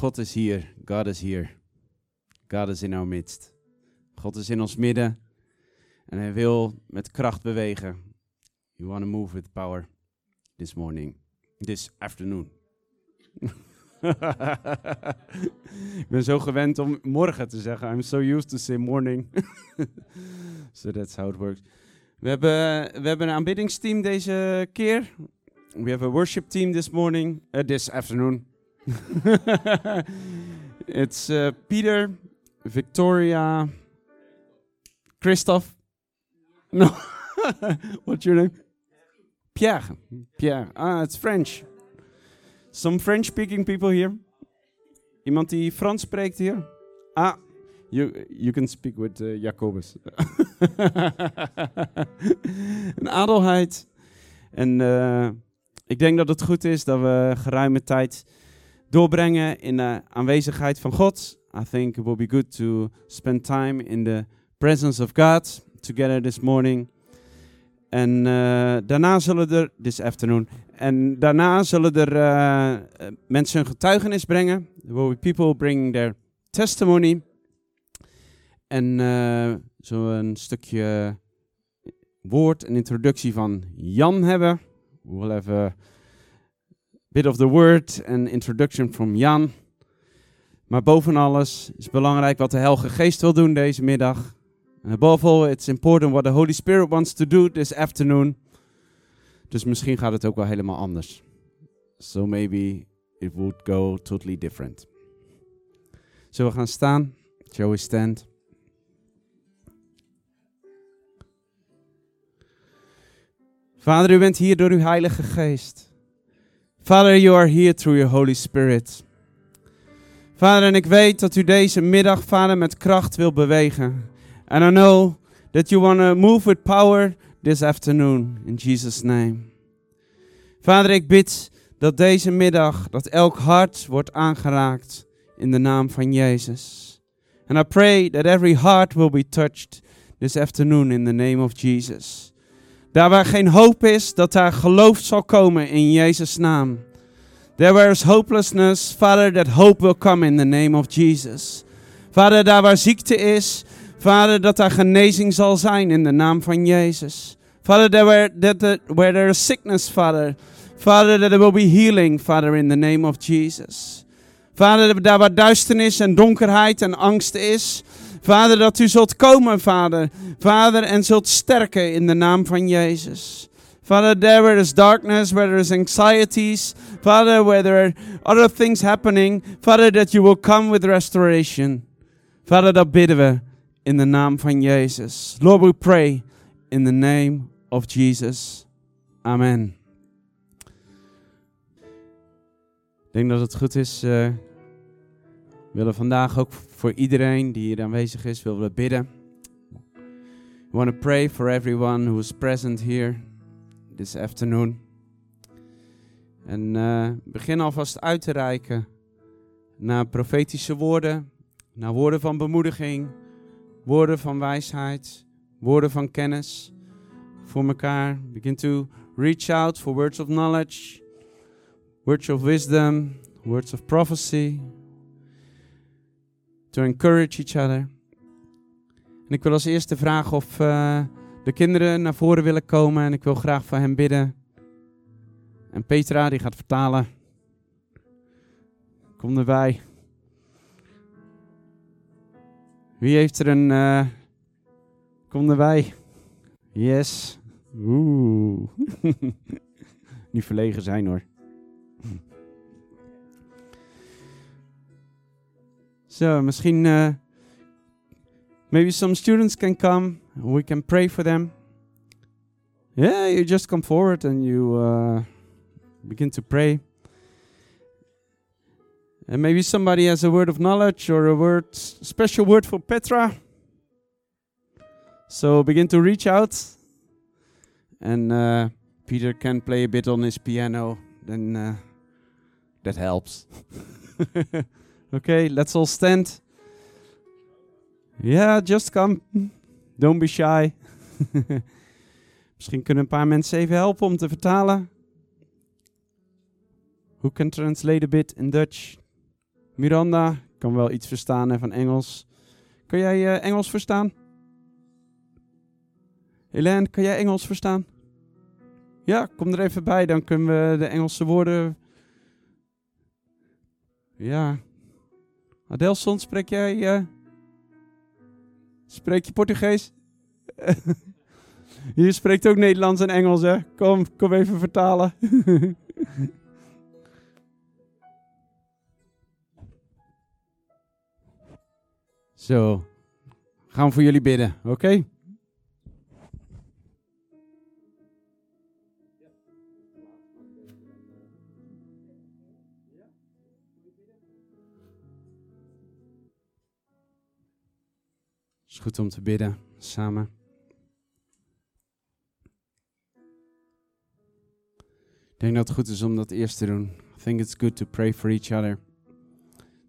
God is hier. God is here. God is in our midst. God is in ons midden. En hij wil met kracht bewegen. You want to move with power this morning. This afternoon. Ik ben zo gewend om morgen te zeggen. I'm so used to say morning. so that's how it works. We hebben, we hebben een aanbiddingsteam deze keer. We have a worship team this morning, uh, this afternoon. It's uh, Peter, Victoria, Christoph. No, what's your name? Pierre. Pierre. Ah, it's French. Some French-speaking people here. Iemand die Frans spreekt hier? Ah, you, you can speak with uh, Jacobus. een adelheid. En uh, ik denk dat het goed is dat we geruime tijd doorbrengen in de aanwezigheid van God. I think it will be good to spend time in the presence of God together this morning. En uh, daarna zullen er, this afternoon, en daarna zullen er uh, mensen een getuigenis brengen. There will be people bringing their testimony. En uh, zullen we een stukje woord, een introductie van Jan hebben. We will have a bit of the word and introduction from Jan. Maar boven alles is belangrijk wat de Heilige Geest wil doen deze middag. And above all, it's important what the Holy Spirit wants to do this afternoon. Dus misschien gaat het ook wel helemaal anders. So maybe it would go totally different. Zullen we gaan staan? Shall we stand? Vader, u bent hier door uw Heilige Geest. Father, you are here through your Holy Spirit. Vader, en ik weet dat u deze middag, Vader, met kracht wil bewegen. And I know that you want to move with power this afternoon, in Jesus' name. Vader, ik bid dat deze middag, dat elk hart wordt aangeraakt in de naam van Jezus. And I pray that every heart will be touched this afternoon in the name of Jesus. Daar waar geen hoop is, dat daar geloof zal komen in Jezus' naam. There where is hopelessness, Father, that hope will come in the name of Jesus. Vader, daar waar ziekte is, Vader, dat daar genezing zal zijn in de naam van Jezus. Father, there where there is sickness, Father, Father, that there will be healing, Father, in the name of Jesus. Vader, daar waar duisternis en donkerheid en angst is, Vader, dat u zult komen, Vader. Vader, en zult sterken in de naam van Jezus. Father, there where there's darkness, where there's anxieties, Father, where there are other things happening, Father, that you will come with restoration. Vader, dat bidden we in de naam van Jezus. Lord, we pray in the name of Jesus. Amen. Ik denk dat het goed is. Uh, we willen vandaag ook voor iedereen die hier aanwezig is, willen we bidden. We want to pray for everyone who is present here this afternoon. En uh, begin alvast uit te reiken naar profetische woorden, naar woorden van bemoediging, woorden van wijsheid, woorden van kennis voor elkaar. Begin to reach out for words of knowledge, words of wisdom, words of prophecy, to encourage each other. En ik wil als eerste vragen of uh, de kinderen naar voren willen komen en ik wil graag voor hen bidden. En Petra die gaat vertalen. Kom erbij. Wie heeft er een... Uh, kom erbij. Yes. Oeh. Niet verlegen zijn hoor. So, misschien... Uh, maybe some students can come. We can pray for them. Yeah, you just come forward and you uh, begin to pray. And maybe somebody has a word of knowledge or a word, special word for Petra. So begin to reach out. And uh, Peter can play a bit on his piano. Then uh, that helps. okay, let's all stand. Yeah, just come. Don't be shy. Misschien kunnen een paar mensen even helpen om te vertalen. Who can translate a bit in Dutch? Miranda kan wel iets verstaan van Engels. Kan jij eh, Engels verstaan? Helene, kan jij Engels verstaan? Ja, kom er even bij, dan kunnen we de Engelse woorden. Ja. Adelson, spreek jij. Uh... Spreek je Portugees? Je spreekt ook Nederlands en Engels, hè? Kom, kom even vertalen. Zo, gaan we voor jullie bidden, oké? Is goed om te bidden samen. Ik denk dat het goed is om dat eerst te doen. I think it's good to pray for each other.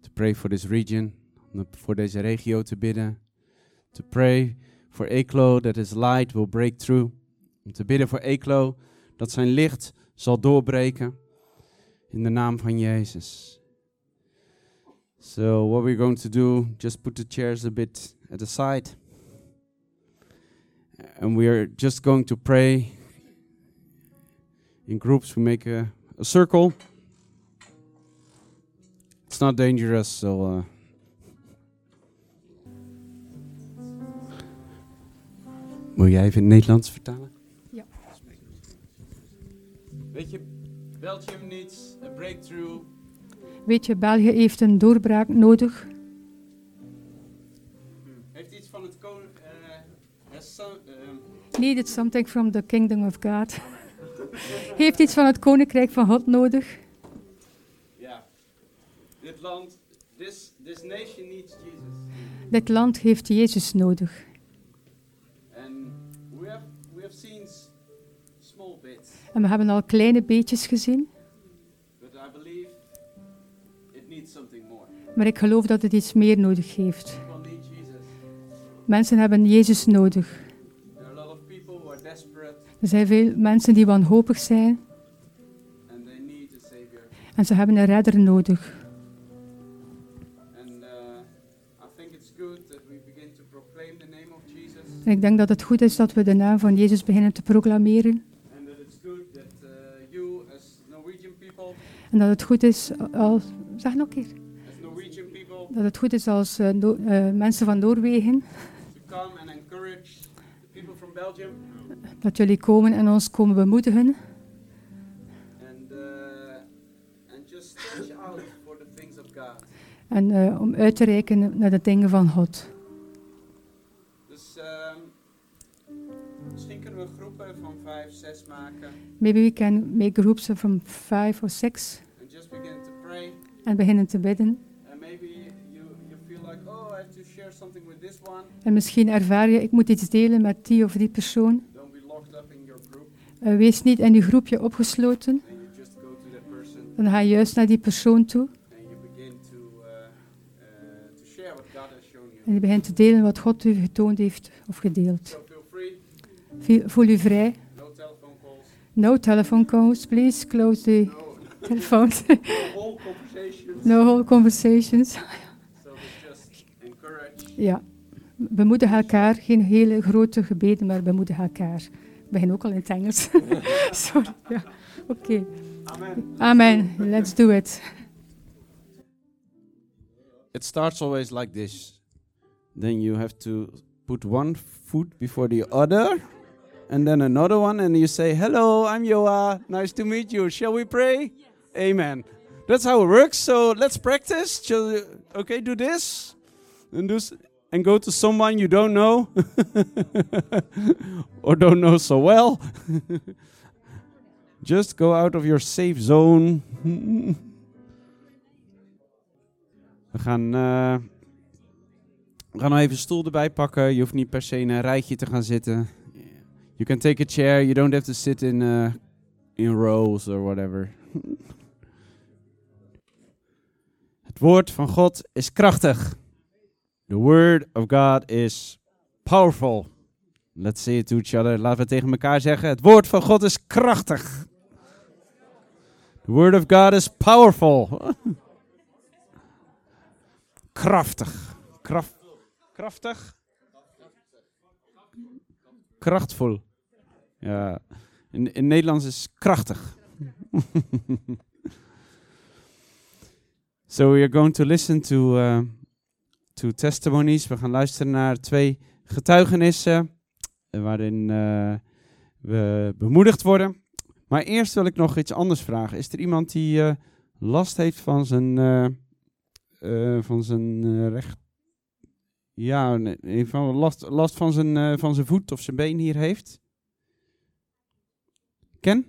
To pray for this region. Om voor deze regio te bidden. To pray for Eklo that his light will break through. Om te bidden voor Eklo dat zijn licht zal doorbreken. In de naam van Jezus. So what we're going to do, just put the chairs a bit at the side. And we are just going to pray in groups. We make a, a circle. It's not dangerous, so. Uh, Moet jij even in het Nederlands vertalen? Ja. Weet je, Belgium needs a breakthrough. Weet je, België heeft een doorbraak nodig. Needed something from the kingdom of God. heeft iets van het koninkrijk van God nodig. ja. Dit land, this, this nation needs Jesus. Dit land heeft Jezus nodig. And we have, we have seen small bits, En we hebben al kleine beetjes gezien. but I believe it needs something more. Maar ik geloof dat het iets meer nodig heeft. Mensen hebben Jezus nodig. Er zijn veel mensen die wanhopig zijn. En ze hebben een redder nodig. Uh. En ik denk dat het goed is dat we de naam van Jezus beginnen te proclameren. Uh, En dat het goed is als... Zeg nog een keer. Dat het goed is als eh, No- eh, mensen van Noorwegen... to come and encourage the people from Belgium dat jullie komen en ons komen bemoedigen. uh. En eh, om uit te reiken naar de dingen van God. Dus ehm, misschien kunnen we groepen van vijf, zes maken Maybe we can make groups of from five or six and just begin to pray. en beginnen te bidden. En misschien ervaar je, ik moet iets delen met die of die persoon. Eh, wees niet in je groepje opgesloten. Dan ga je juist naar die persoon toe. En je begint te delen wat God u getoond heeft of gedeeld. Voel- u vrij. No telephone calls. Telephone. Please close the No, telephones. no whole conversations. no whole conversations. So it's just encourage. Ja, bemoedig elkaar. Geen hele grote gebeden, maar bemoedig elkaar. Ik begin ook al in het Engels. Sorry. Ja. Oké. Amen. Amen. Let's do it. It starts always like this. Then you have to put one foot before the other, and then another one, and you say, "Hello, I'm Joa. Nice to meet you. Shall we pray?" Amen. That's how it works. So let's practice. Okay, do this, and do, s- and go to someone you don't know, or don't know so well. Just go out of your safe zone. We gaan, eh, we gaan nog even een stoel erbij pakken. Je hoeft niet per se in een rijtje te gaan zitten. You can take a chair. You don't have to sit in, uh, in rows or whatever. Het woord van God is krachtig. The word of God is powerful. Let's say it to each other. Laten we tegen elkaar zeggen. Het woord van God is krachtig. The word of God is powerful. krachtig. Kraf, krachtig? Krachtvol. Ja, in, in Nederlands is krachtig. so we are going to listen to, uh, to testimonies. We gaan luisteren naar twee getuigenissen eh, waarin uh, we bemoedigd worden. Maar eerst wil ik nog iets anders vragen. Is er iemand die uh, last heeft van zijn, van zijn recht? Ja, nee, van last, last van, zijn, van zijn voet of zijn been hier heeft? Ken?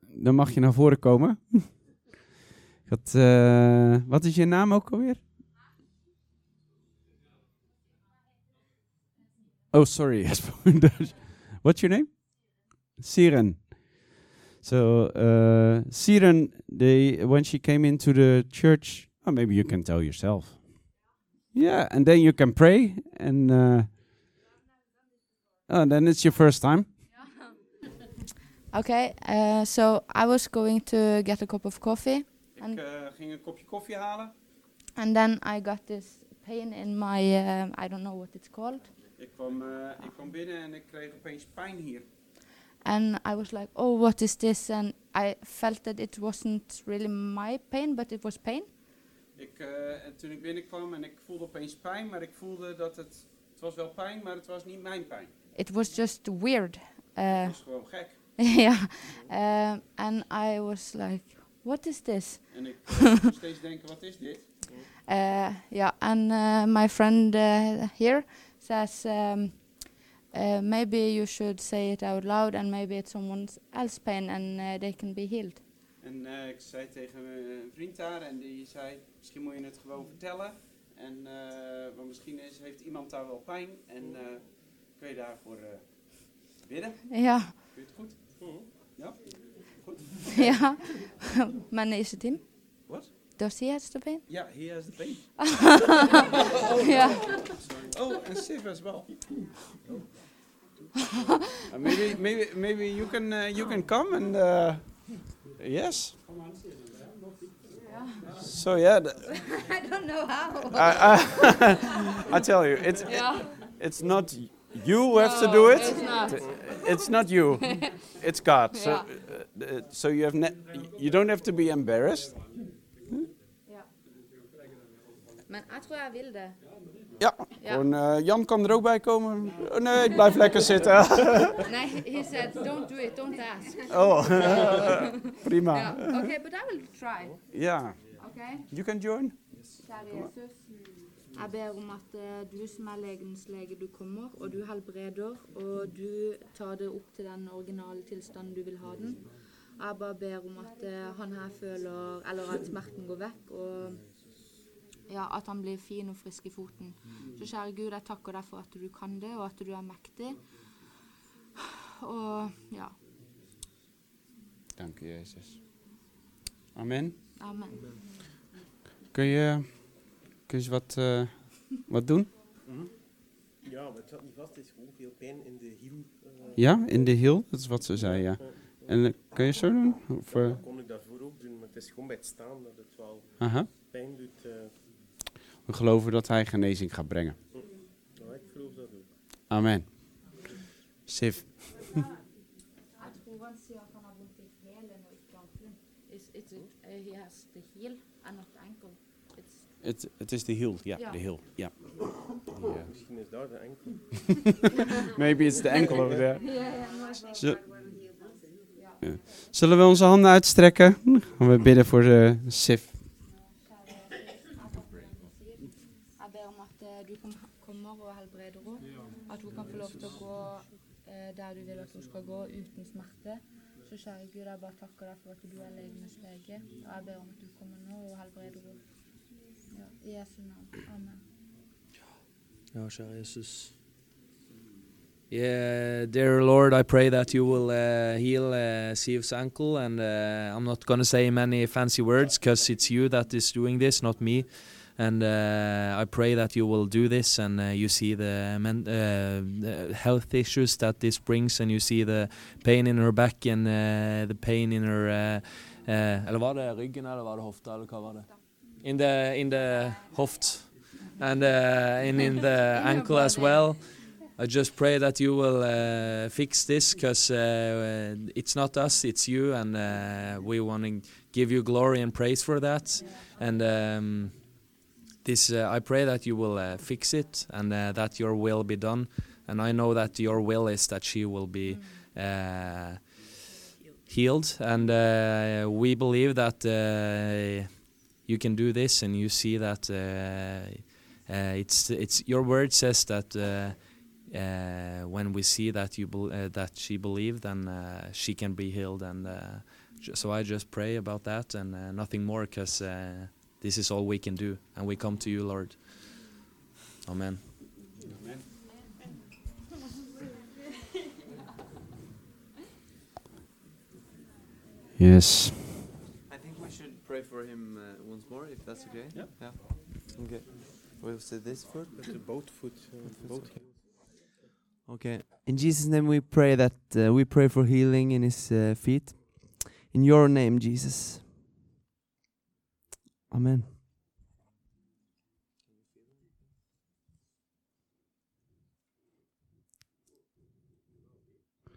Dan mag je naar voren komen. Wat is je naam ook alweer? Oh, sorry. What's your name? Siren. So, uh, Siren, they, when she came into the church, oh, maybe you can tell yourself. Yeah, and then you can pray, and uh, oh, then it's your first time. Okay, uh, so I was going to get a cup of coffee. Ik uh, ging een kopje koffie halen. And then I got this pain in my, uh, I don't know what it's called. Ik kwam, uh, ik kwam binnen en ik kreeg opeens pijn hier. And I was like, oh, what is this? And I felt that it wasn't really my pain, but it was pain. Ik, uh, en toen ik binnenkwam en ik voelde opeens pijn, maar ik voelde dat het, het was wel pijn, maar het was niet mijn pijn. It was just weird. Uh, het was gewoon gek. yeah. Um, and I was like, what is this? En ik uh, steeds denken, wat is dit? Uh, yeah, and uh, my friend uh, here says, um, uh, maybe you should say it out loud and maybe it's someone else's pain and uh, they can be healed. En uh, ik zei tegen mijn vriend daar en die zei, misschien moet je het gewoon vertellen. En uh, want misschien is, heeft iemand daar wel pijn en uh, kun je daarvoor uh, bidden. Ja. Vind je het goed? Ja? Goed? ja. Men is het hem? What? Does he has the pain? Yeah, he has the pain. yeah. Oh, and Siv as well. uh, maybe, maybe, maybe you can uh, you can come and uh, yes. So yeah, I don't know how. I, I, I tell you, it's Yeah. it's not you who have to do it. it's not. It's not you. it's God. So, Yeah. uh, uh, so you have ne- you don't have to be embarrassed. Men jeg tror vil det. Ja, Ja. gewoon eh, Jan kan er ook bij komen. Oh, nee, ik blijf lekker zitten. Nee, he said, don't do it, don't ask. oh, prima. Ja. Okay, but I will try. Ja, Okay? you can join. Kjære Jesus, jeg ber om at eh, du som er legens lege, du kommer, og du helbreder, og du tar det opp til den originale tilstanden du vil ha den. Jeg bare ber om at eh, han her føler, eller at smerten går vekk, og ja, at han blir fin og frisk i foten. Så kjære Gud, jeg takker deg for at du kan det, og at du er mektig. Og ja, Dank u, Jezus. Amen. amen. Kun je, kun je wat, eh, wat doen? Ja, maar het zat niet vast. Het is gewoon veel pijn in de hiel. eh, Ja, in de hiel. Dat is wat ze zei, ja. En eh, kun je zo doen? Of, eh, Dat kon ik daarvoor ook doen, maar het is gewoon bij het staan dat het wel aha. pijn doet. Eh. We geloven dat hij genezing gaat brengen. ja, ik geloof dat ook. Amen. Heel. It's Het, het is de hiel, ja, Ja. de hiel. Ja. Ja. Misschien is daar de enkel. Maybe it's the ankle over there. Zullen we onze handen uitstrekken? Gaan we bidden voor de Sif. Der du vil at hun skal gå, uten smerte. Så kjære Gud, jeg bare takker deg for at du er legenes lege. Og jeg ber om at du kommer nå og helbreder henne. Ja, I Jesu navn. Amen. Ja, kjære Jesus. Yeah, dear Lord, I pray that you will uh, heal uh, Siv's ankle, and uh, I'm not going to say many fancy words because it's you that is doing this, not me. And uh, I pray that you will do this, and uh, you see the, men- uh, the health issues that this brings, and you see the pain in her back and uh, the pain in her uh, uh, Eller var det ryggen, eller var det hofta, eller hva var det? in the in the hoft and uh, in in the ankle as well. I just pray that you will uh, fix this because uh, it's not us, it's you, and uh, we want to give you glory and praise for that. And um, this, uh, I pray that you will uh, fix it and uh, that your will be done. And I know that your will is that she will be uh, healed, and uh, we believe that uh, you can do this, and you see that uh, uh, it's it's your word says that. Uh, uh, when we see that you uh, that she believed, then uh, she can be healed, and uh, so I just pray about that and uh, nothing more, because uh, this is all we can do, and we come to you, Lord. Amen. Yes. I think we should pray for him uh, once more, if that's okay. Yeah. Yeah. Okay. We'll say this first. Met de bootvoet. eh, boot. Okay. In Jesus' name, we pray that uh, we pray for healing in his uh, feet. In your name, Jesus. Amen.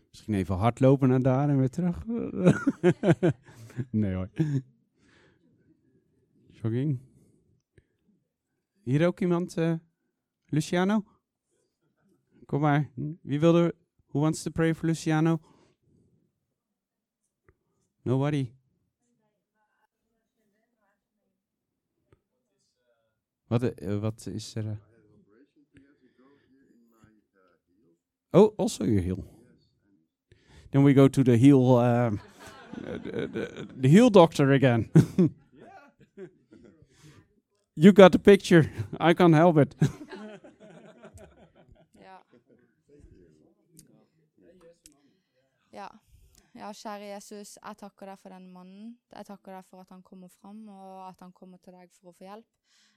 Misschien even hardlopen naar daar en weer terug. nee hoor. Jogging. Hier ook iemand? eh, Luciano? Kom maar. Wie wil er... Who wants to pray for Luciano? Nobody. Wat, eh, wat is er? eh? Oh, also your heel. Then we go to the heel, um, the, the, the heel doctor again. you got the picture. I can't help it. Ja. Ja. ja, kjære Jesus, jeg takker deg for den mannen. Jeg takker deg for at han kommer fram, og at han kommer til deg for å få hjelp.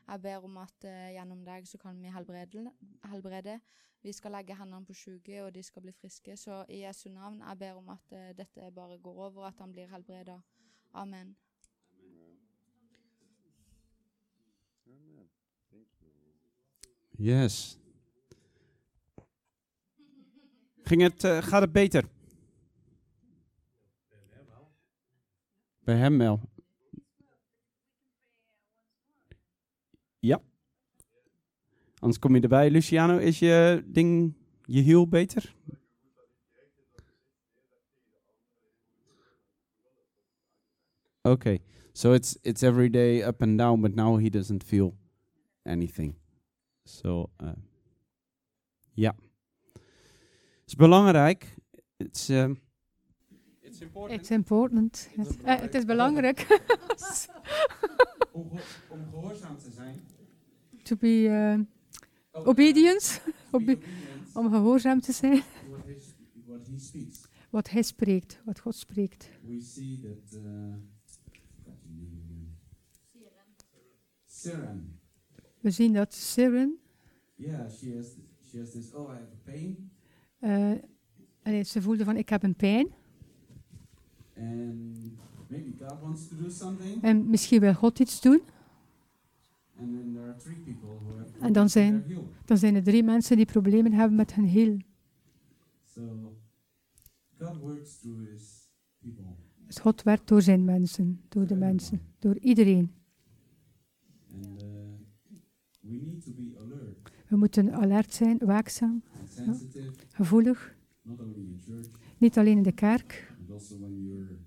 Jeg ber om at eh, gjennom deg så kan vi helbrede. helbrede. Vi skal legge hendene på syke, og de skal bli friske. Så i Jesu navn, jeg ber om at eh, dette bare går over, at han blir helbreda. Amen. Yes. Ging het, uh, gaat het beter? Bij hem wel. Ja. Anders kom je erbij. Luciano, is je ding, je hiel beter? Okay. So it's it's every day up and down, but now he doesn't feel anything. So, uh, ja. Het is belangrijk. It's, um, it's important. It's important. Yes. Eh, het is belangrijk om, om gehoorzaam te zijn. to be uh, obedience, be Obe- obedient om gehoorzaam te zijn. what, his, what he speaks. Wat hij spreekt, wat God spreekt. We see that. Uh. Siren. We zien dat Siren, Yeah, she has. She has this. Oh, I have a pain, allee, ze voelde van ik heb een pijn. and maybe God wants to do something. En misschien wil God iets doen. And then there are three people who have. En dan zijn- heel. Dan zijn er drie mensen die problemen hebben met hun people. Dus God werkt door zijn mensen, door de mensen, door iedereen. And uh, we need to be alert We moeten alert zijn, waakzaam, gevoelig. Niet alleen in de kerk, also when you're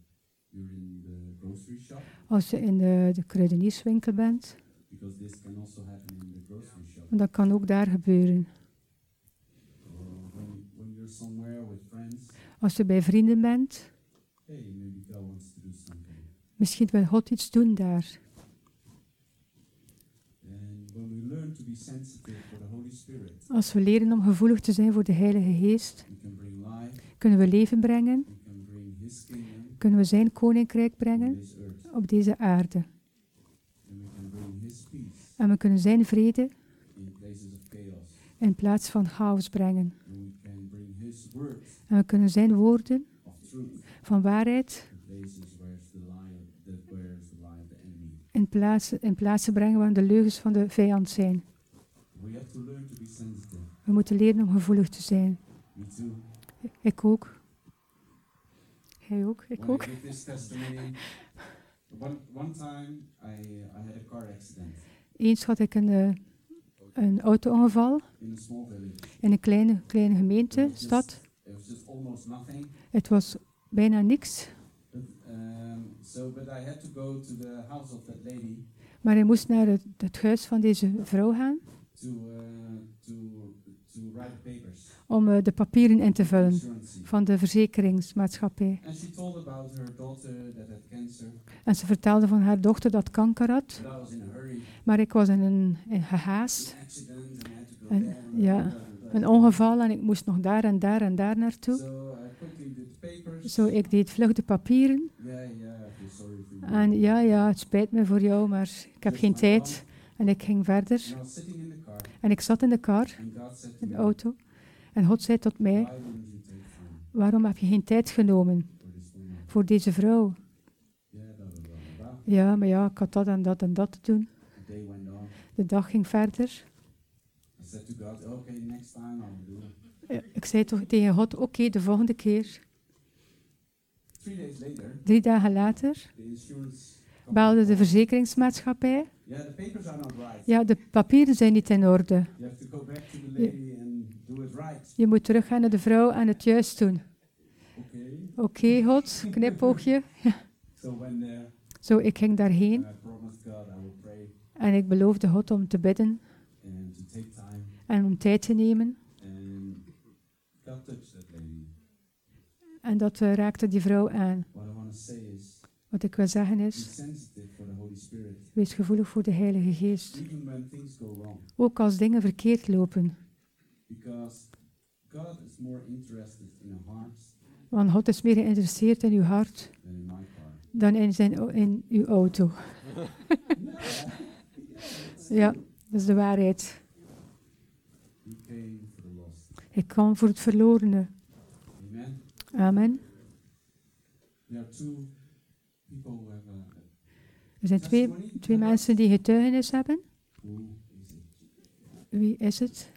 you're in the grocery shop, als je in de, de kruidenierswinkel bent. because this can also happen in the grocery shop. Want dat kan ook daar gebeuren. Or when, when you're somewhere with friends, Als je bij vrienden bent, hey, maybe God wants to do something. misschien wil God iets doen daar. Als we leren om gevoelig te zijn voor de Heilige Geest, kunnen we leven brengen, kunnen we zijn koninkrijk on brengen op deze aarde. En we kunnen zijn vrede in plaats van chaos brengen. En we kunnen zijn woorden van waarheid in plaats, in plaats te brengen waar de leugens van de vijand zijn. We moeten leren om gevoelig te zijn. Ik ook. Hij ook, ik ook. I give this testimony, one, one time I, I had a car accident Eens had ik een, eh, een auto-ongeval in een kleine, kleine gemeente, was stad. It was just almost nothing. Het was bijna niks, But, um, so, but I had to go to the house of that lady maar hij moest naar het, het huis van deze vrouw gaan to, uh, to, to write papers. Om eh, de papieren in te vullen van de verzekeringsmaatschappij. En ze vertelde van haar dochter dat kanker had, maar ik was in een, in gehaast. En- ja. Een ongeval en ik moest nog daar en daar en daar naartoe. So. Zo, ik deed vlug de papieren. En ja, ja, het spijt me voor jou, maar ik heb geen tijd. En ik ging verder. Car En ik zat in de to in de auto. En God zei tot mij, waarom heb je geen tijd genomen voor deze vrouw? Ja, maar ja, ik had dat en dat en dat te doen. De dag ging verder. Ja, Ik zei toch tegen God, oké, de volgende keer. Drie dagen later belde de verzekeringsmaatschappij. Ja, de papieren zijn niet in orde. You Je moet teruggaan naar de vrouw en het juist doen. Okay. Oké, God, knipoogje. So there, Zo, ik ging daarheen en ik beloofde God om te bidden en om tijd te nemen. En dat eh, raakte die vrouw aan. Wat ik wil zeggen is, wees gevoelig voor de Heilige Geest. Ook als dingen verkeerd lopen. Because God is more interested in our hearts Want God is meer geïnteresseerd in uw hart than in my car. dan in, zijn, in uw auto. Ja, dat is de waarheid. He came for the lost. Ik kwam voor het verlorene. Amen. Amen. There are two people who have a Er zijn twee, testimony. twee mensen die getuigenis hebben. Who is it? Wie is het?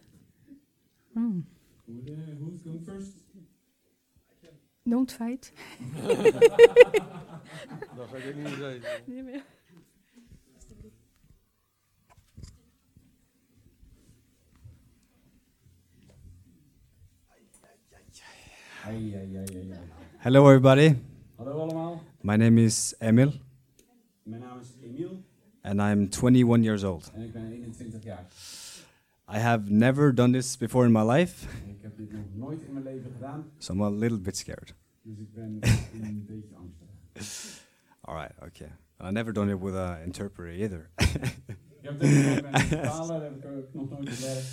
Hmm. Who the, who's going first? Don't fight. Dat ga ik niet zeggen. Nee, maar- Hello, everybody. Hallo allemaal. My name is Emil, Mijn naam is Emiel and I'm 21 years old. en ik ben 21 jaar. I have never done this before in my life, Ik heb dit nog nooit in mijn leven gedaan, so I'm a little bit scared. dus ik ben een beetje angstig. All right, okay. I never done it with an interpreter either. Ik heb dit met vertalen, dat heb ik nog nooit gewerkt.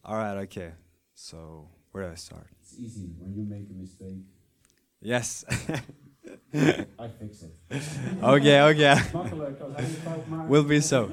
All right, okay. So where do I start? It's easy when you make a mistake. Yes. I fix it. okay, okay. Makkelijk, als hij fout maakt. Will be so.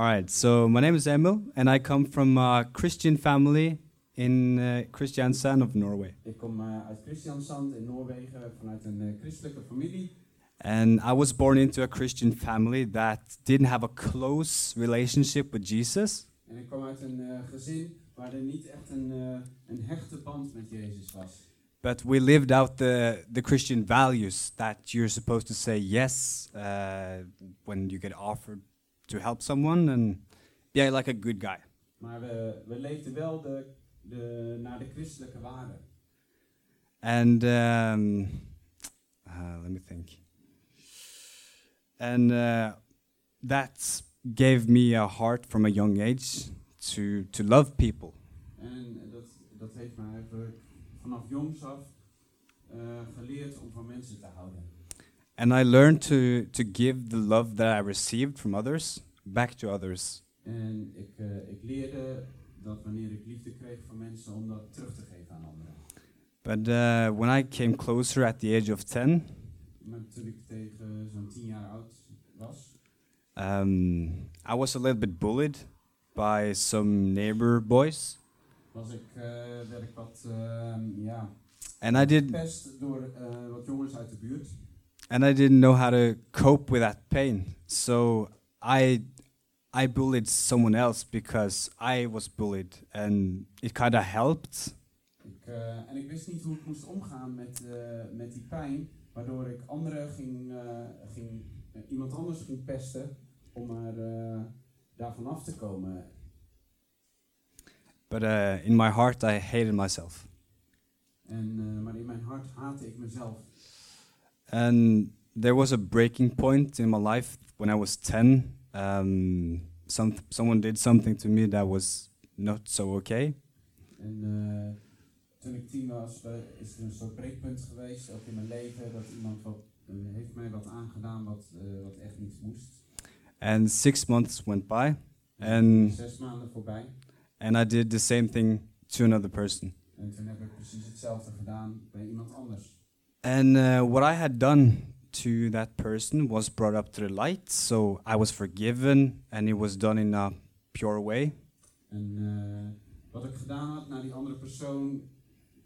All right. So my name is Emil, and I come from a Christian family in uh, Kristiansand of Norway. Ik kom eh, uit Christiansand in Noorwegen vanuit een eh, christelijke familie. And I was born into a Christian family that didn't have a close relationship with Jesus. En ik kwam uit een eh, gezin waar er niet echt een, eh, een hechte band met Jezus was. But we lived out the, the Christian values that you're supposed to say yes uh, when you get offered to help someone and be like a good guy. Maar we, we leefden wel de, de, naar de christelijke waarden. And um, uh, let me think. And uh, that gave me a heart from a young age to, to love people. En dat, dat heeft mij vanaf jongs af eh, geleerd om van mensen te houden. And I learned to, to give the love that I received from others back to others. En ik, eh, ik leerde dat wanneer ik liefde kreeg van mensen, om dat terug te geven aan anderen. But uh, when I came closer at the age of 10, Maar toen ik tegen zo'n tien jaar oud was, um, I was a little bit bullied by some neighbor boys. was ik, eh, werd ik wat, ehm, ja, And I did door wat jongens uit de buurt. And I didn't know how to cope with that pain. So I I bullied someone else because I was bullied, and it kind of helped. Ik, eh, en ik wist niet hoe ik moest omgaan met, eh, met die pijn, waardoor ik anderen ging, eh, ging iemand anders ging pesten om er daarvan af te komen. But uh, in my heart, I hated myself. En, maar in mijn hart haatte ik mezelf. And there was a breaking point in my life when I was 10. Um, some, someone did something to me that was not so okay. En eh, toen ik tien was, eh, is er een soort breekpunt geweest, ook in mijn leven, dat iemand wat, eh, heeft mij wat aangedaan wat, eh, wat echt niet moest. And six months went by, En- zes maanden voorbij. and I did the same thing to another person. En toen heb ik precies hetzelfde gedaan bij iemand anders. And uh, what I had done to that person was brought up to the light, so I was forgiven, and it was done in a pure way. En eh, wat ik gedaan had naar die andere persoon,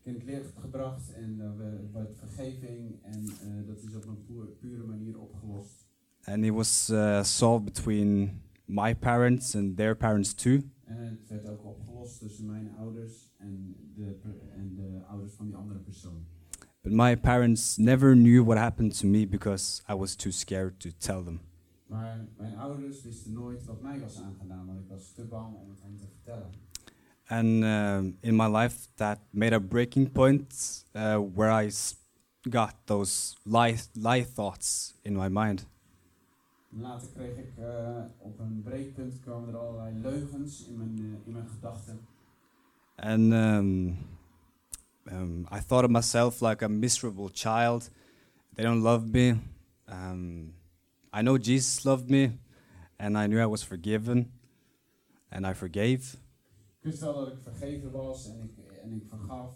in het licht gebracht en uh, werd vergeving en eh, dat is op een poer- pure manier opgelost. And it was uh, solved between my parents and their parents too. En het werd ook opgelost tussen mijn ouders en de, en de ouders van die andere persoon. But my parents never knew what happened to me because I was too scared to tell them. Maar mijn ouders wisten nooit wat mij was aangedaan, want ik was te bang om het hen te vertellen. And um, in my life, that made a breaking point uh, where I got those lie, lie thoughts in my mind. Later kreeg ik eh, op een breekpunt kwamen er allerlei leugens in mijn, eh, in mijn gedachten. And um, um, I thought of myself like a miserable child. They don't love me. Um, I know Jesus loved me, and I knew I was forgiven, and I forgave. Ik wist wel dat ik vergeven was en ik, en ik vergaf,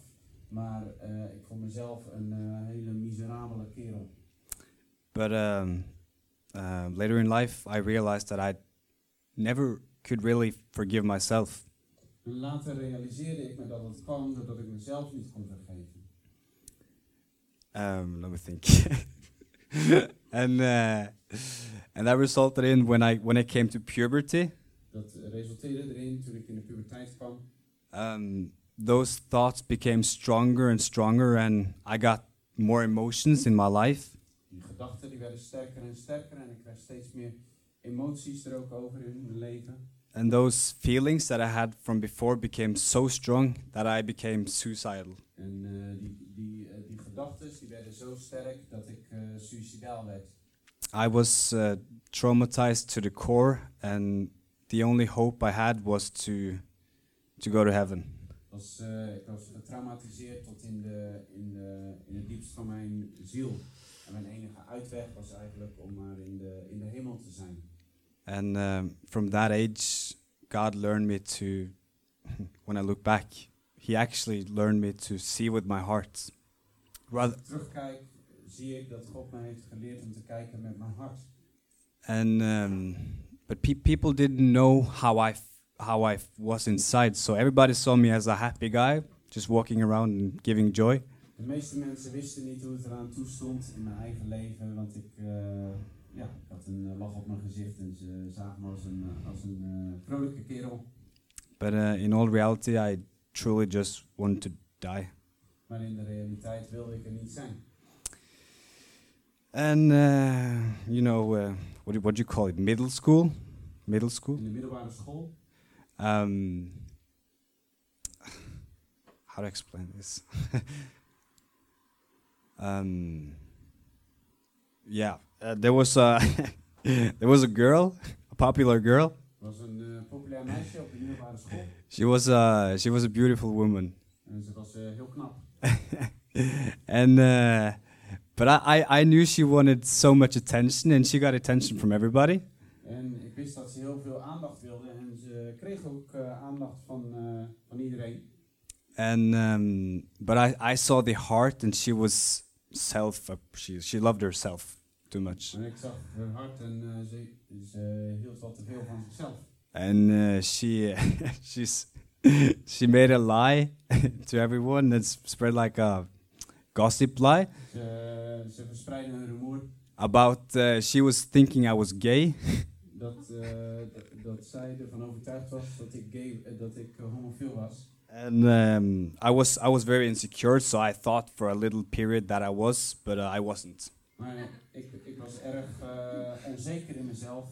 maar eh, ik vond mezelf een eh, hele miserabele kerel. But um, uh, later in life, I realized that I never could really forgive myself. En later realiseerde ik me dat het kwam doordat ik mezelf niet kon vergeven. Um, let me think. and uh, and that resulted in when I when I came to puberty, Dat resulteerde erin toen ik in de puberteit kwam. um, those thoughts became stronger and stronger, and I got more emotions in my life. Die gedachten die werden sterker en sterker en ik kreeg steeds meer emoties er ook over in mijn leven. And those feelings that I had from before became so strong that I became suicidal. En eh, die, die, eh, die gedachten die werden zo sterk dat ik eh suicidaal werd. I was uh, traumatized to the core, and the only hope I had was to to go to heaven. Was, eh, ik was getraumatiseerd tot in, de, in, de, in het diepst van mijn ziel. En mijn enige uitweg was eigenlijk om maar in de, in de hemel te zijn. And um, from that age, God learned me to, when I look back, He actually learned me to see with my heart. Rather, terugkijk, zie ik dat God mij heeft geleerd om te kijken met mijn hart. and um, but pe- people didn't know how I f- how I f- was inside. So everybody saw me as a happy guy, just walking around and giving joy. De meeste mensen wisten niet hoe het eraan toe stond in mijn eigen leven, want ik, eh, ja, ik had een eh, lach op mijn gezicht en ze zagen me als een, eh, als een eh, vrolijke kerel. But uh, in all reality, I truly just wanted to die. Maar in de realiteit wilde ik er niet zijn. And you know, uh, what do, what do you call it? Middle school, middle school. In de middelbare school Um, how to explain this? um, yeah, uh, there was a there was a girl, a popular girl. was een populair meisje op de middelbare school. She was a she was a beautiful woman, En ze was heel knap. and uh, but I, I I knew she wanted so much attention, and she got attention from everybody. En ik wist dat ze heel veel aandacht wilde en ze kreeg ook aandacht van, van iedereen. And um, but I, I saw the heart, and she was self. She she loved herself too much, En ik zag haar hart en eh, ze, ze hield wat te veel van zichzelf. and uh, she she's she made a lie to everyone and spread like a gossip lie. Ze, ze verspreidde een rumoer. about uh, she was thinking I was gay. Dat, eh, dat, dat zij ervan overtuigd was dat ik, gay, eh, dat ik eh, homofiel was. And um, I was I was very insecure, so I thought for a little period that I was, but uh, I wasn't. Maar ik, ik was erg eh, onzeker in mezelf.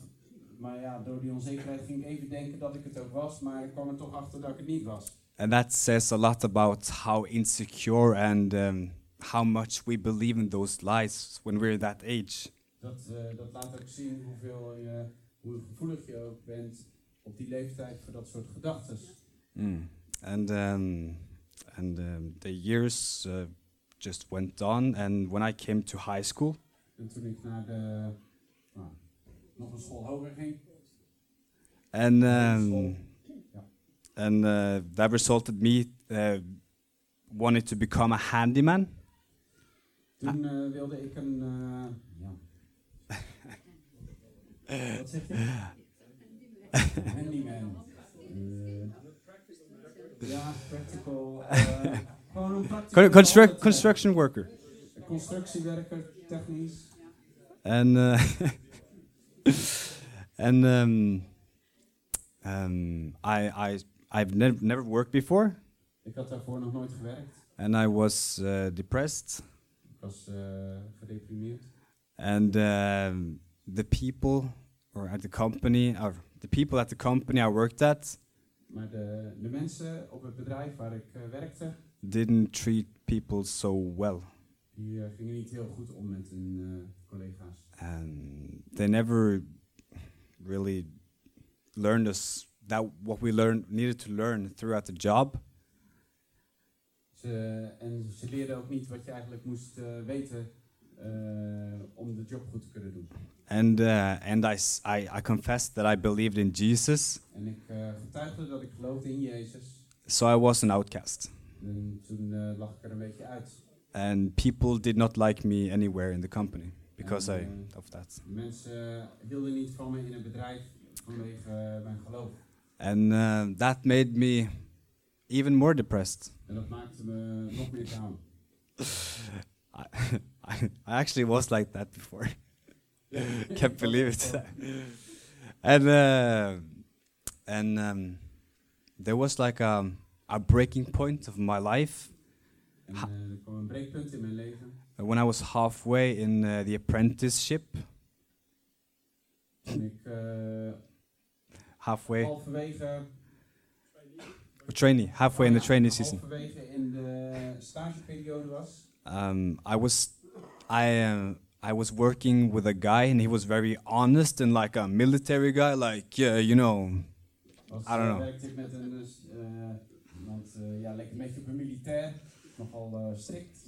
Maar ja, door die onzekerheid ging ik even denken dat ik het ook was. Maar ik kwam er toch achter dat ik het niet was. And that says a lot about how insecure and um, how much we believe in those lies when we're that age. Dat, eh, dat laat ook zien hoeveel je, hoe gevoelig je ook bent op die leeftijd voor dat soort gedachten. Mm. And um, and um, the years uh, just went on, and when I came to high school, En toen ik naar de, nou, nog een school hoger ging, and um, and uh, that resulted me uh, wanting to become a handyman. toen eh, wilde ik een, ja. Wat zeg je? Handyman. Ja, practical. Gewoon een Con- practical construct, construction worker. Constructiewerker, technisch. And uh, and um, um, I I I've never never worked before, Ik had daarvoor nog nooit gewerkt. and I was uh, depressed. Ik was eh, gedeprimeerd. And um, the people, or at the company, or the people at the company I worked at, Maar de, de mensen op het bedrijf waar ik eh, werkte, didn't treat people so well, die eh, gingen niet heel goed om met hun collega's. and they never really learned us that what we learned needed to learn throughout the job. Ze, en ze leerden ook niet wat je eigenlijk moest eh, weten eh, om de job goed te kunnen doen. And uh, and I, I I confessed that I believed in Jesus, En ik eh, getuigde dat ik geloofde in Jezus. so I was an outcast. En toen eh, lag ik er een beetje uit. And people did not like me anywhere in the company because I of that. eh, mensen hielden niet van me in het bedrijf vanwege eh, mijn geloof. And uh, that made me even more depressed. En dat maakte me nog meer down. I, I I actually was like that before. Can't believe it. and uh, and um, there was like a, a breaking point of my life Ha- eh, kwam een breekpunt in mijn leven. when I was halfway in uh, the apprenticeship. Ik eh, Halfway, halverwege, trainee, halfway in the trainee season. halverwege in de stageperiode was. Um, I was, I, uh, I was working with a guy, and he was very honest and like a military guy. Like, yeah, you know, I don't eh, know want eh, ja, lekker militair, nogal eh, strikt.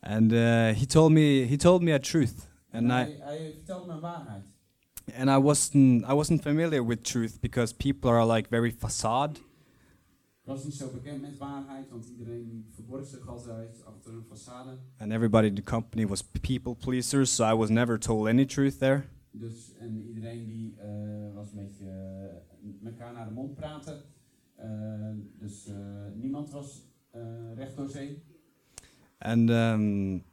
And eh, he told me he told me a truth, and, and I, I and I wasn't I wasn't familiar with truth because people are like very facade. And everybody in the company was people pleasers, so I was never told any truth there. Dus en iedereen die uh, was met elkaar naar de mond praten. Eh, dus eh, niemand was eh, recht door zee. And um,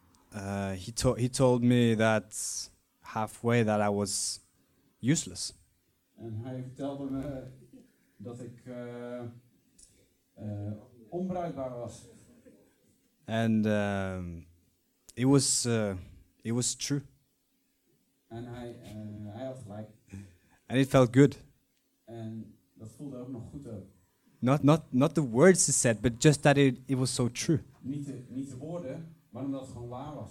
he, to- he told me that halfway that I was useless. En hij vertelde me dat ik onbruikbaar was. and um, it was uh, it was true, En hij, eh, hij had gelijk. and it felt good. En dat voelde ook nog goed ook. Not not not the words he said, but just that it, it was so true, Niet de, niet de woorden, maar omdat het gewoon waar was.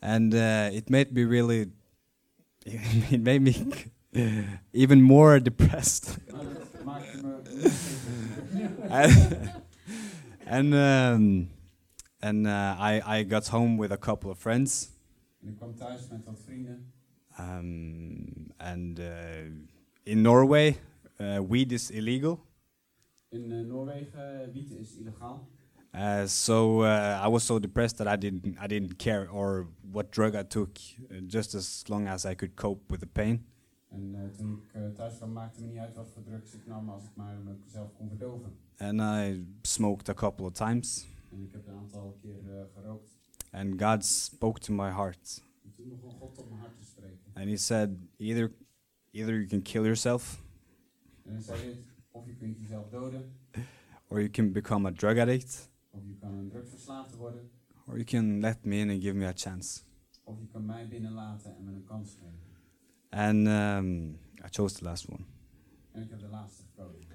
and uh, it made me really, it made me even more depressed. Maar dat maakte me nog steeds- and and, um, and uh, I I got home with a couple of friends, En ik kwam thuis met wat vrienden. um, and uh, in Norway, uh, weed is illegal. In eh, Noorwegen, uh, wiet is illegaal. Uh, so uh, I was so depressed that I didn't I didn't care or what drug I took, uh, just as long as I could cope with the pain. En eh, toen ik thuis kwam, maakte me niet uit wat voor drugs ik nam als ik maar mezelf kon verdoven. And I smoked a couple of times, En ik heb een aantal keer gerookt. and God spoke to my heart, En toen begon God tot mijn hart te spreken. and He said, either, either you can kill yourself En hij zei dit, of je kunt jezelf doden, or you can become a drug addict, of je kan een drugsverslaafde worden, or you can let me in and give me a chance. of je kan mij binnenlaten en me een kans geven. And um, I chose the last one. En ik heb de laatste gekozen.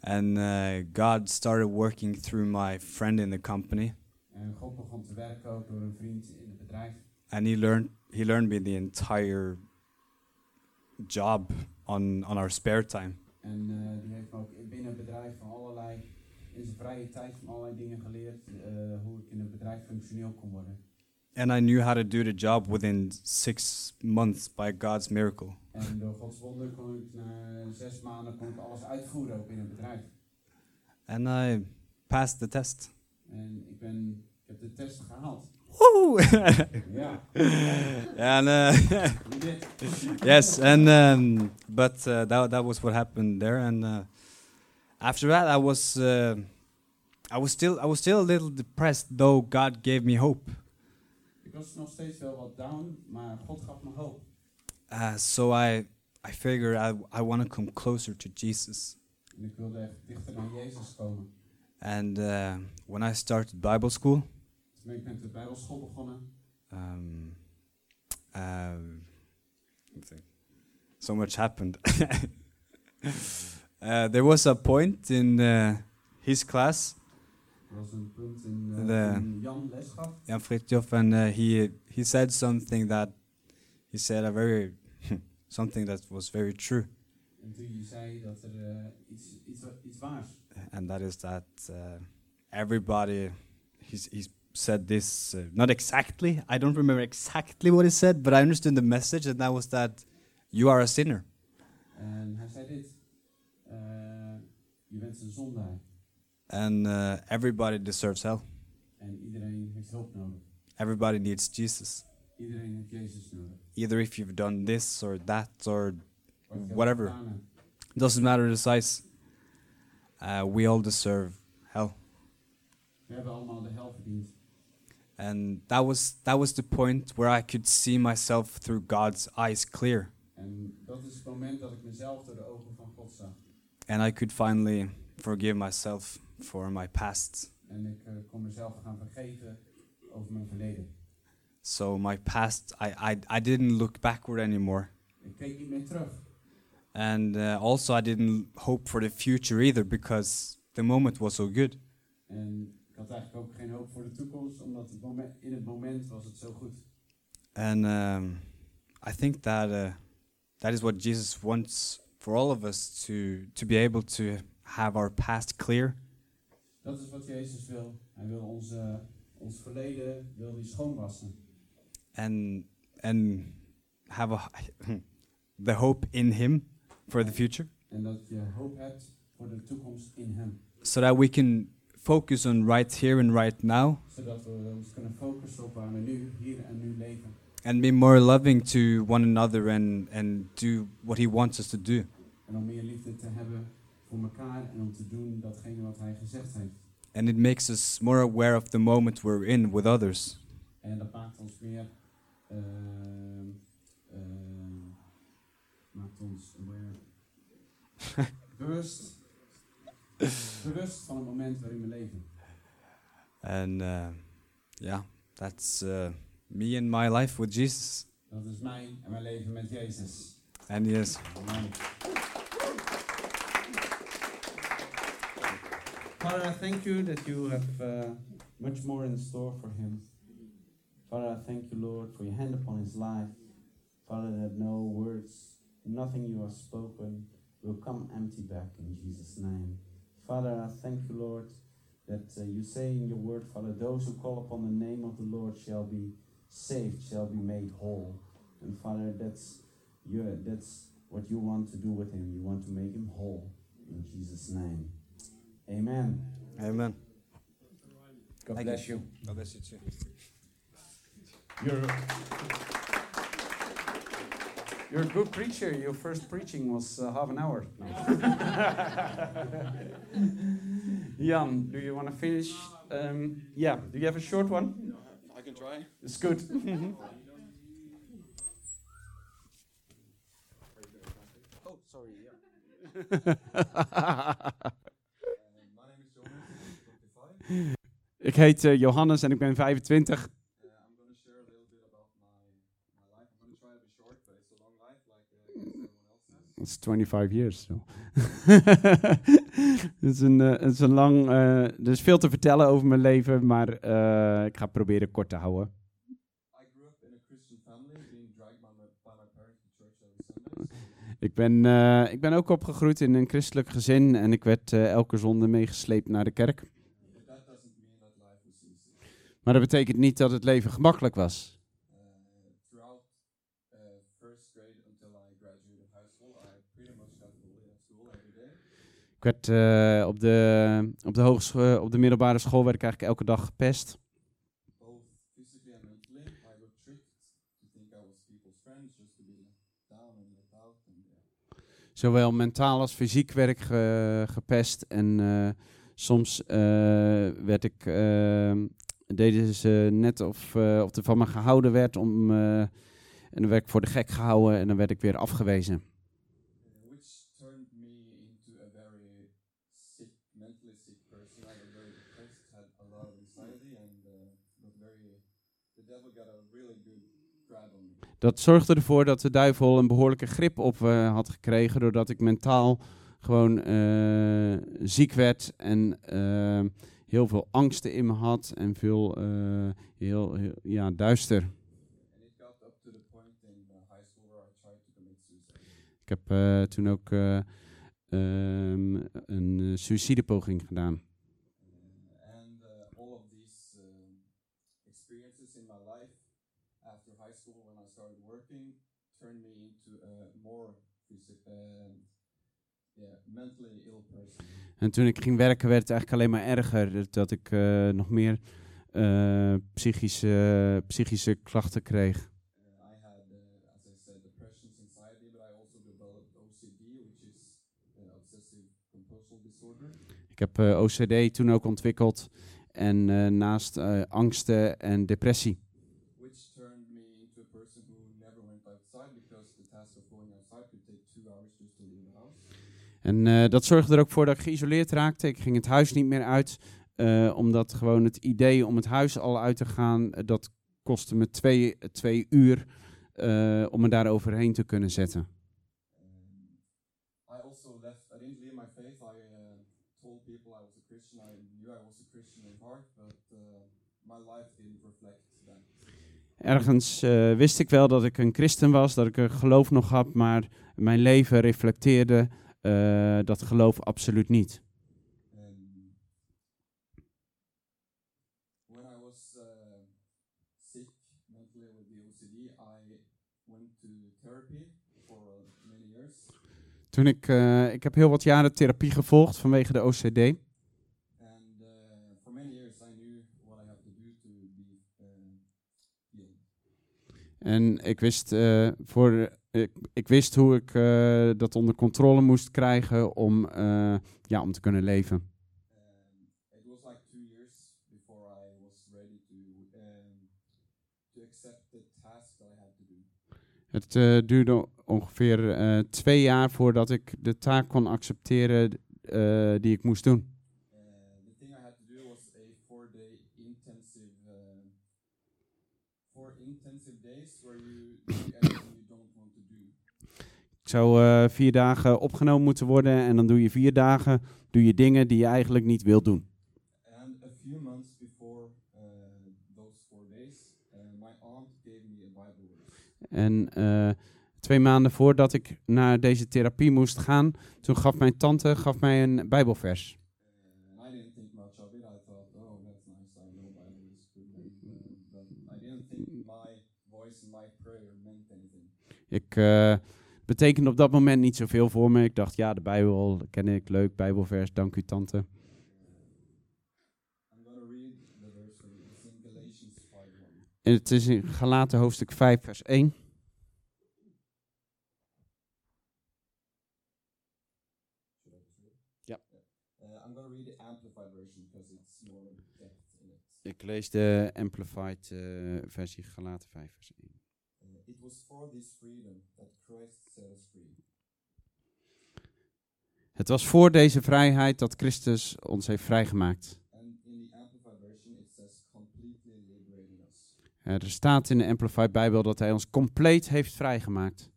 And uh, God started working through my friend in the company, En God begon te werken ook door een vriend in het bedrijf. and he learned he learned me the entire job on on our spare time. En eh, die heeft me ook in- binnen het bedrijf van allerlei, in zijn vrije tijd van allerlei dingen geleerd. eh, hoe ik in het bedrijf functioneel kon worden. And I knew how to do the job within six months by God's miracle. En door Gods wonder kon ik na zes maanden kon ik alles uitvoeren ook in het bedrijf. And I passed the test. En ik, ben, ik heb de test gehaald. Woo! Ja, and uh, yes, and um, but uh, that that was what happened there. And uh, after that, I was uh, I was still I was still a little depressed, though God gave me hope. Ik was nog steeds wel wat down, maar God gaf me hoop. Uh, so I I figured I I want to come closer to Jesus. En ik wilde echt dichter naar Jezus komen. And uh, when I started Bible school, Toen ben ik met de Bijbelschool begonnen. um, um, so much happened. uh, there was a point in uh, his class, Er was een punt in De- toen Jan les gaf. Jan Fritjof, and uh, he he said something that he said a very something that was very true, En toen je zei dat er iets, iets, iets waars. and that is that uh, everybody he's he said this uh, not exactly. I don't remember exactly what he said, but I understood the message, and that was that you are a sinner. En hij zei dit. eh, je bent een zondaar. and uh, everybody deserves hell. En iedereen heeft hulp nodig. Everybody needs Jesus. Iedereen heeft Jezus nodig. Either if you've done this or that or Wat je ook Whatever. doesn't matter the size. Uh, we all deserve hell, We hebben allemaal de hel verdiend. And that was that was the point where I could see myself through God's eyes clear, En dat is het moment dat ik mezelf door de ogen van God zag. and I could finally forgive myself for my past. En ik eh, kon mezelf gaan vergeven over mijn verleden. So my past, I I, I didn't look backward anymore, Ik keek niet meer terug. and uh, also I didn't hope for the future either because the moment was so good. En had eigenlijk ook geen hoop voor de toekomst, omdat het moment, in het moment was het zo goed. And um, I think that uh, that is what Jesus wants for all of us to to be able to have our past clear Dat is wat Jezus wil. Hij wil onze, ons verleden wil hij schoonwassen. and and have a the hope in Him for the future, En dat je hoop hebt voor de toekomst in hem. so that we can focus on right here and right now, Zodat we ons kunnen focussen op waar we nu, hier en nu leven. and be more loving to one another and and do what He wants us to do. En om meer liefde te hebben voor elkaar en om te doen datgene wat hij gezegd heeft. And it makes us more aware of the moment we're in with others. En dat maakt ons meer. Ehm, ehm, maakt ons aware. bewust. Bewust van het moment waarin we leven. And uh, yeah, that's uh, me and my life with Jesus. Dat is mij en mijn leven met Jezus. And yes, Amen. Father, I thank you that you have uh, much more in store for him. Father, I thank you, Lord, for your hand upon his life. Father, that no words, nothing you have spoken will come empty back in Jesus' name. Father, I thank you, Lord, that uh, you say in your word, Father, those who call upon the name of the Lord shall be saved, shall be made whole. And Father, that's your, that's what you want to do with him. You want to make him whole in Jesus' name. Amen. Amen. God bless you. God bless you too. You're, you're a good preacher. Your first preaching was uh, half an hour. No. Jan, do you want to finish? Um, yeah, do you have a short one? I can try. It's good. oh, sorry. Yeah. ik heet uh, Johannes en ik ben 25. It's 25 years. So. het, is een, eh, het is een lang. eh, er is veel te vertellen over mijn leven, maar eh, ik ga het proberen kort te houden. Ik ben, ik ben ook opgegroeid in een christelijk gezin en ik werd elke zonde meegesleept naar de kerk. Maar dat betekent niet dat het leven gemakkelijk was. Ik werd eh, op, de, op, de op de middelbare school werd ik eigenlijk elke dag gepest. Zowel mentaal als fysiek werd ik ge- gepest. En eh, soms eh, werd ik, deden ze net of, of er van me gehouden werd. Om, en dan werd ik voor de gek gehouden en dan werd ik weer afgewezen. which turned me into a very sick, mentally sick person. I was very depressed, had a lot of anxiety, and uh, was very. The devil got a really good grab on me. Dat zorgde ervoor dat de duivel een behoorlijke grip op eh, had gekregen. Doordat ik mentaal gewoon eh, ziek werd en eh, heel veel angsten in me had. En veel, heel, heel ja, duister. Uh. Ik heb toen ook ehm, een suïcidepoging gedaan. Uh, and uh, all of these um, experiences in my life after high school, when I started working, turned me into a more yeah, mentally ill person. En toen ik ging werken werd het eigenlijk alleen maar erger. Dat ik eh, nog meer eh, psychische, psychische klachten kreeg. Disorder. Ik heb eh, OCD toen ook ontwikkeld. En eh, naast eh, angsten en depressie. which turned me into a person who never went outside because the task of going outside could take two hours just to leave the house. En eh, dat zorgde er ook voor dat ik geïsoleerd raakte. Ik ging het huis niet meer uit. eh, omdat gewoon het idee om het huis al uit te gaan, eh, dat kostte me twee, twee uur om me daar overheen te kunnen zetten. I also left, I didn't leave my faith. I uh, told people I was a Christian. I knew I was a Christian in heart, but my life didn't reflect that. Ergens wist ik wel dat ik een christen was, dat ik een geloof nog had, maar mijn leven reflecteerde eh, dat geloof absoluut niet. Toen ik, eh, ik heb heel wat jaren therapie gevolgd vanwege de OCD. Uh, for many years, I knew what I had to do to be uh. En ik wist, eh, voor, ik, ik wist hoe ik eh, dat onder controle moest krijgen om, eh, ja, om te kunnen leven. Het eh, duurde ongeveer eh, twee jaar voordat ik de taak kon accepteren die ik moest doen. Uh, the thing I had to do was a four-day intensive, uh, four intensive days where you do everything you don't want to do. Ik zou eh, vier dagen opgenomen moeten worden en dan doe je vier dagen doe je dingen die je eigenlijk niet wilt doen. And a few months before uh, those four days, uh, my aunt gave me a Bible verse. En eh, twee maanden voordat ik naar deze therapie moest gaan, toen gaf mijn tante gaf mij een bijbelvers. Uh, and I didn't think much of it. I thought, oh, that's nice. I know Bible is good. And, uh, betekende op dat moment niet zoveel voor me. Ik dacht, ja, de Bijbel ken ik, leuk, Bijbelvers, dank u tante. I'm going to read the verse for you. It's in Galatians 5.1. En het is in Galaten hoofdstuk 5, vers 1. Should I just read it? Ja. Uh. Ik lees de Amplified eh, versie Galaten 5, vers 1. It was for this freedom that Christ set us free. Het was voor deze vrijheid dat Christus ons heeft vrijgemaakt. Er staat in de Amplified Bijbel dat hij ons compleet heeft vrijgemaakt.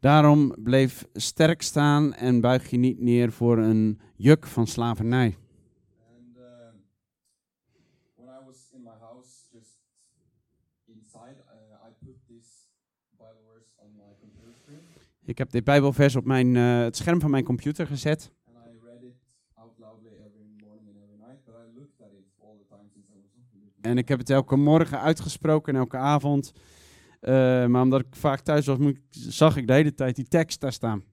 Daarom bleef sterk staan en buig je niet neer voor een juk van slavernij. And um, when I was in my house, just inside, uh, I put this Bible verse on my computer screen Ik heb dit Bijbelvers op mijn, eh, het scherm van mijn computer gezet. En ik heb het elke morgen uitgesproken en elke avond. Eh, maar omdat ik vaak thuis was, zag ik de hele tijd die tekst daar staan.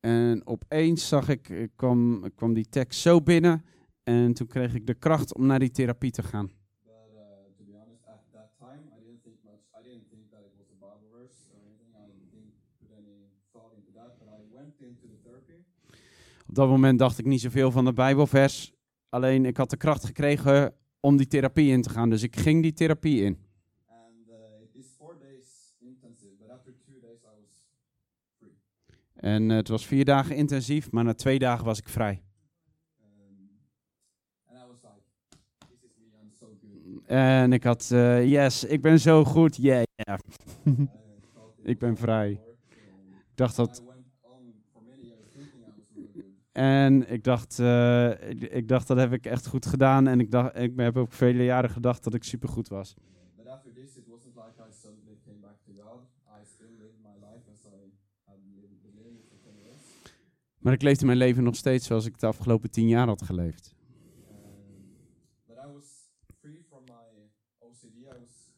En opeens zag ik, ik kwam, kwam die tekst zo binnen. En toen kreeg ik de kracht om naar die therapie te gaan. But uh, to be honest, at that time, I didn't think much. I didn't think that it was a Bible verse or anything. I didn't put any thought into that. But I went into the therapy. Op dat moment dacht ik niet zoveel van de Bijbelvers. Alleen ik had de kracht gekregen om die therapie in te gaan. Dus ik ging die therapie in. And uh, it is four days intensive, but after two days I was free. En het was vier dagen intensief, maar na twee dagen was ik vrij. Um, and I was like, this is me, I'm so good. En ik had, eh, yes, ik ben zo goed, yeah, yeah. Ik ben vrij. Ik dacht dat, went on for many years thinking I was really good. En ik dacht, eh, ik, ik dacht dat heb ik echt goed gedaan. En ik, dacht, ik heb ook vele jaren gedacht dat ik supergoed was. But after this, it wasn't like I suddenly came back to God. I still lived my life as I had lived, been living it for 10 years. Maar ik leefde mijn leven nog steeds zoals ik de afgelopen tien jaar had geleefd. Um, but I was free from my OCD. I was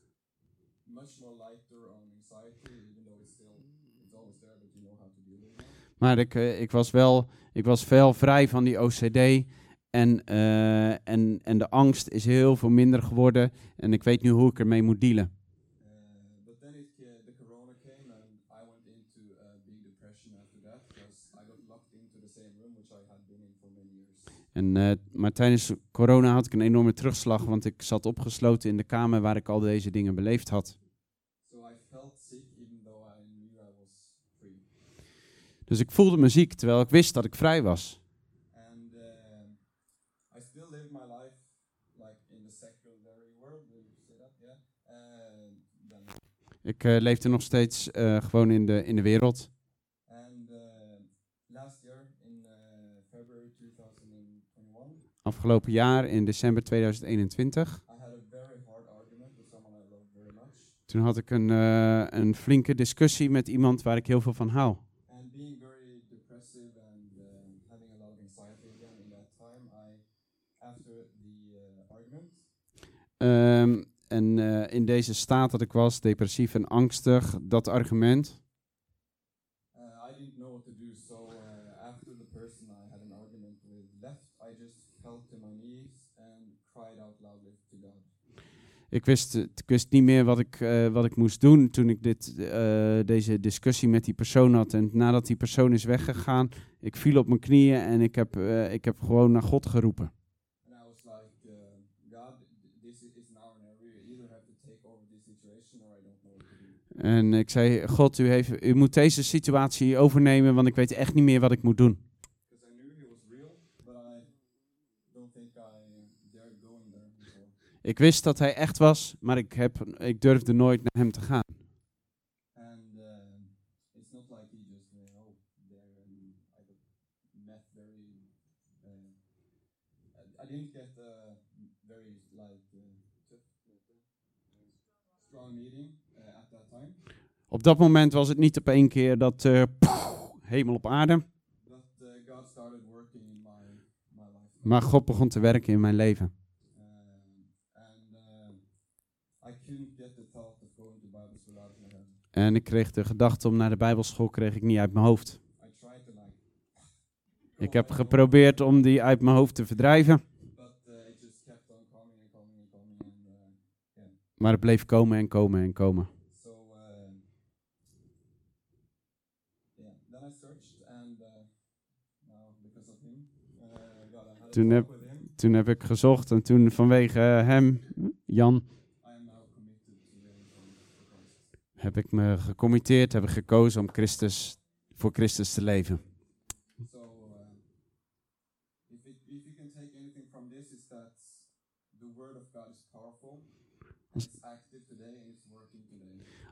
much more lighter on anxiety, even though it's still it's always there, but you know how to deal with it. Maar ik, eh, ik was wel, ik was veel vrij van die OCD. En, eh, en, en de angst is heel veel minder geworden. En ik weet nu hoe ik ermee moet dealen. Uh. En, maar tijdens corona had ik een enorme terugslag, want ik zat opgesloten in de kamer waar ik al deze dingen beleefd had. So I felt sick, even though I knew I was free. Dus ik voelde me ziek, terwijl ik wist dat ik vrij was. And um I still live my life like in the secondary world. That? Yeah. Then, Ik eh, leefde nog steeds eh, gewoon in de, in de wereld. and uh, last year in uh, February 2021, Afgelopen jaar, in december 2021, I had a very hard argument with someone I love very much. toen had ik een, eh, een flinke discussie met iemand waar ik heel veel van hou. And being very depressive and um having a lot of anxiety again in that time, I after the uh, argument, Ehm, en eh, in deze staat dat ik was, depressief en angstig, dat argument, ik wist, ik wist niet meer wat ik, eh, wat ik moest doen toen ik dit, eh, deze discussie met die persoon had. En nadat die persoon is weggegaan, ik viel op mijn knieën en ik heb, eh, ik heb gewoon naar God geroepen. And I was like, uh, God, th- this i- is now or never. You either have to take over this situation or I don't know what to do. En ik zei, God, u, heeft, u moet deze situatie overnemen, want ik weet echt niet meer wat ik moet doen. Ik wist dat hij echt was, maar ik, heb, ik durfde nooit naar hem te gaan. And it's not like he just went there and I got met very. I- I didn't get a very like tough, strong meeting uh, at that time, Op dat moment was het niet op één keer dat eh, hemel op aarde, maar God begon te werken in mijn leven. En ik kreeg de gedachte om naar de Bijbelschool kreeg ik niet uit mijn hoofd. Ik heb geprobeerd om die uit mijn hoofd te verdrijven, maar het bleef komen en komen en komen. So uh, yeah, then I searched and uh, now because of him, uh, God, I had a Toen heb-. Toen heb ik gezocht en toen vanwege hem, Jan, heb ik me gecommitteerd, heb ik gekozen om Christus, voor Christus te leven.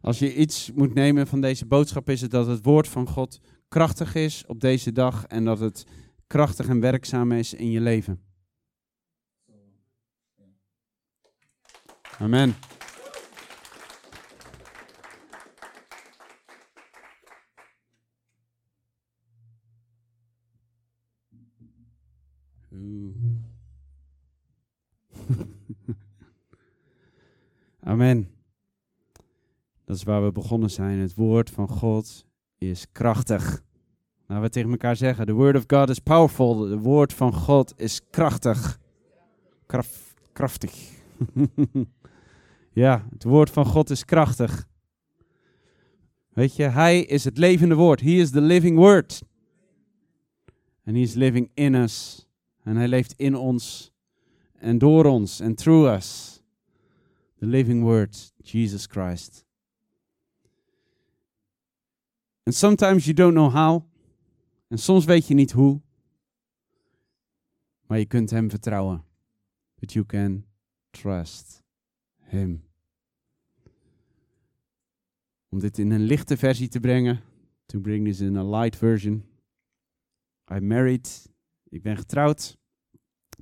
Als je iets moet nemen van deze boodschap, is het dat het woord van God krachtig is op deze dag en dat het krachtig en werkzaam is in je leven. Amen. Amen. Dat is waar we begonnen zijn. Het woord van God is krachtig. Laten we tegen elkaar zeggen: The word of God is powerful. Het woord van God is krachtig. Krachtig. ja, het woord van God is krachtig. Weet je, Hij is het levende woord. He is the living word. En He is living in us. En Hij leeft in ons en door ons en through us. The living word, Jesus Christ. And sometimes you don't know how. En soms weet je niet hoe. Maar je kunt Hem vertrouwen. But you can trust Him. Om dit in een lichte versie te brengen. To bring this in a light version. I'm married. Ik ben getrouwd.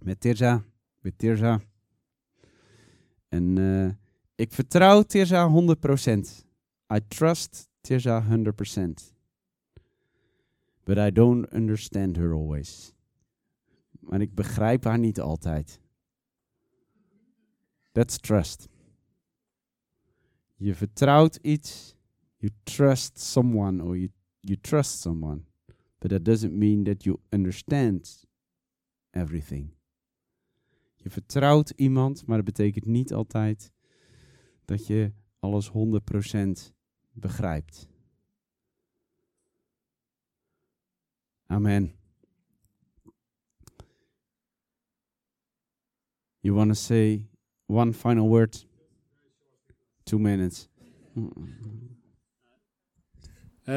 Met Tirza. Met Tirza. En eh, ik vertrouw Tirza 100%. I trust Tirza 100%. But I don't understand her always. Maar ik begrijp haar niet altijd. That's trust. Je vertrouwt iets. You trust someone or you, you trust someone. But that doesn't mean that you understand everything. Je vertrouwt iemand, maar dat betekent niet altijd dat je alles 100% begrijpt. Amen. You want to say one final word? Two minutes. Uh,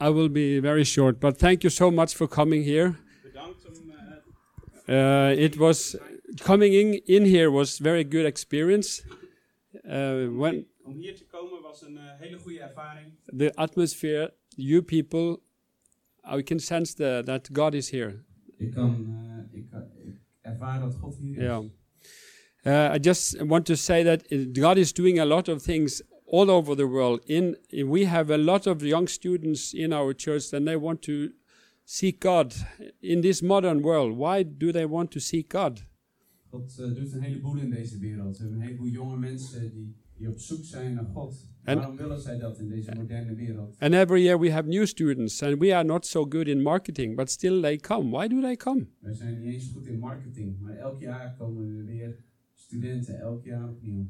I, I will be very short, but thank you so much for coming here. Uh, it was coming in, in here was very good experience. Uh, when Om hier te komen was een eh, hele goede ervaring. the atmosphere, you people, I can sense the, that God is here. Ik kan, eh, ik, ik ervaar dat God hier is. Yeah. Uh, I just want to say that uh, God is doing a lot of things all over the world. In we have a lot of young students in our church, and they want to seek God in this modern world. Why do they want to seek God? God eh, doet een heleboel in deze wereld. We hebben een heleboel jonge mensen die, die op zoek zijn naar God. En- Waarom willen zij dat in deze moderne wereld? And every year we have new students, and we are not so good in marketing, but still they come. Why do they come? Wij zijn niet eens goed in marketing, maar elk jaar komen er weer studenten, elk jaar opnieuw.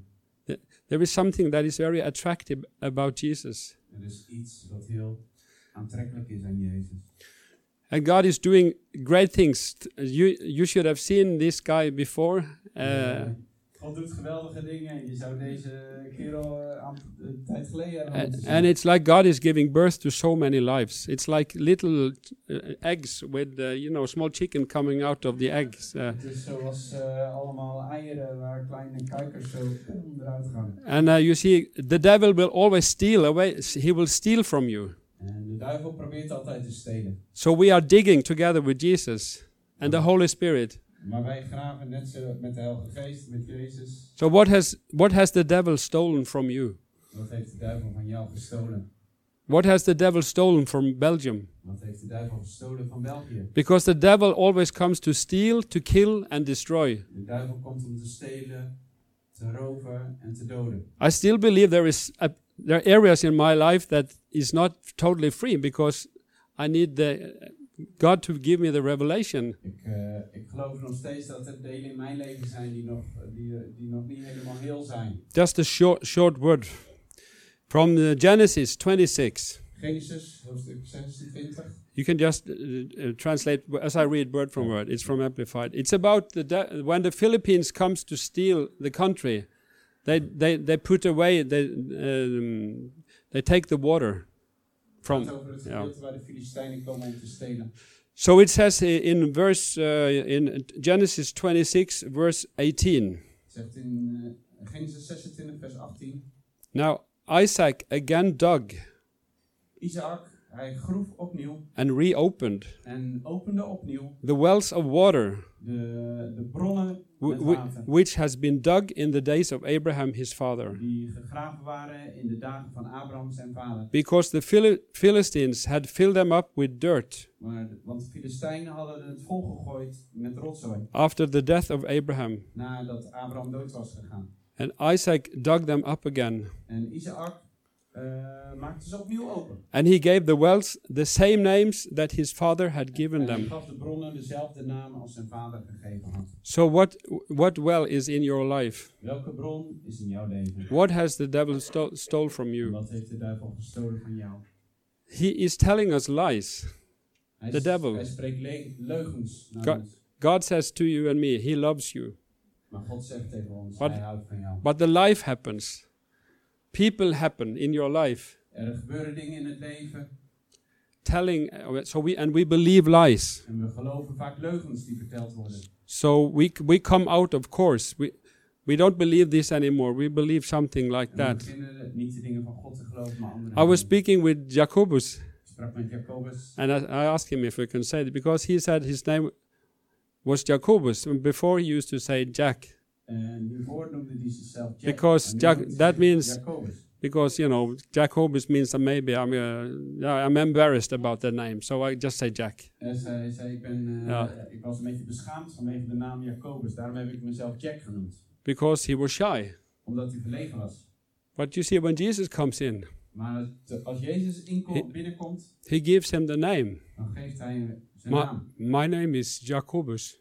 There is something that is very attractive about Jesus. Er is iets wat heel aantrekkelijk is aan Jezus. And God is doing great things. You, you should have seen this guy before. Uh, God doet geweldige dingen je zou deze kerel eh, een tijd geleden hebben and, and it's like God is giving birth to so many lives. It's like little uh, eggs with, uh, you know, small chicken coming out of the eggs. Uh, Het is zoals eh, allemaal eieren waar kleine kuikens zo eruit gaan. and uh, you see, the devil will always steal away. He will steal from you. En de duivel probeert altijd te stelen. So we are digging together with Jesus and the Holy Spirit. Maar wij graven net zo met de Heilige Geest, met Jezus. So what has what has the devil stolen from you? Wat heeft de duivel van jou gestolen? What has the devil stolen from Belgium? Wat heeft de duivel gestolen van België? Because the devil always comes to steal, to kill, and destroy. De duivel komt om te stelen, te roven en te doden. I still believe there is a, there are areas in my life that is not totally free because I need the God to give me the revelation. Ik, eh, ik geloof nog steeds dat er delen in mijn leven zijn die nog, die, die nog niet helemaal heel zijn. Just a short short word from the Genesis 26. Genesis, hoofdstuk 26. You can just uh, uh, translate as I read word from word. It's from Amplified. It's about the when the Philippines comes to steal the country, they they they put away the um, They take the water from. Het over het ja. waar de Filistijnen komen om te stelen. So it says in verse uh, in Genesis 26 verse 18. Het zegt in eh, Genesis 26 vers 18. Now Isaac again dug Isaac, hij groef opnieuw and reopened en opende opnieuw the wells of water de, de bronnen which has been dug in the days of Abraham his father. Die gegraven waren in de dagen van Abraham zijn vader. Because the Phili- Philistines had filled them up with dirt Maar, want de Filistijnen hadden het volgegooid met rotzooi. after the death of Abraham. Nadat Abraham dood was gegaan. And Isaac dug them up again. En Isaac Eh, maakte ze opnieuw open. And he gave the wells the same names that his father had given en them. gaf de bronnen dezelfde namen als zijn vader gegeven had. So what what well is in your life? Welke bron is in jouw leven? What has the devil sto- stole from you? wat heeft de duivel gestolen van jou? He is telling us lies. Hij, The devil. hij spreekt le- leugens naar God- ons. God says to you and me, he loves you. Maar God zegt tegen ons, Wat- hij houdt van jou. But the life happens. People happen in your life Er gebeuren dingen in het leven telling so we and we believe lies. en we geloven vaak leugens die verteld worden. So we we come out of course. We we don't believe this anymore. We believe something like En that. beginnen niet de dingen van God te geloven, I was speaking with Jacobus met Jacobus and I, I asked him if we can say it because he said his name was Jacobus. And Before he used to say Jack en hiervoor noemde hij zichzelf Jack. Because Jack- that means- Jacobus. because you know Jacobus means that maybe I'm uh, yeah, I'm embarrassed about the name, so I just say Jack. Zij hij zei, ik, ben, Ja. ik was een beetje beschaamd vanwege de naam Jacobus. Daarom heb ik mezelf Jack genoemd. Because he was shy. Omdat hij verlegen was. But you see, when Jesus comes in, Maar als Jezus inko- He- binnenkomt, he gives him the name. dan geeft hij zijn My, naam. my name is Jacobus,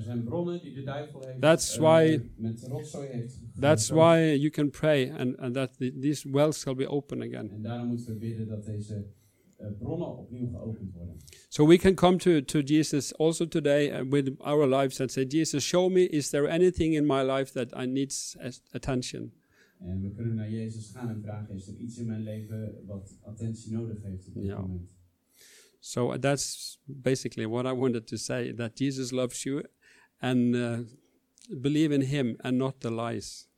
Zijn bronnen die de duivel heeft That's eh, why- met rotzooi heeft. That's why you can pray and, and that the, these wells shall be open again. En daarom moeten we bidden dat deze eh, bronnen opnieuw geopend worden. So we can come to, to Jesus also today uh, with our lives and say, Jesus, show me, is there anything in my life that I needs attention? En we kunnen naar Jezus gaan en vragen: is er iets in mijn leven wat attentie nodig heeft op dit Ja. moment? So that's basically what I wanted to say, that Jesus loves you and uh, believe in him and not the lies.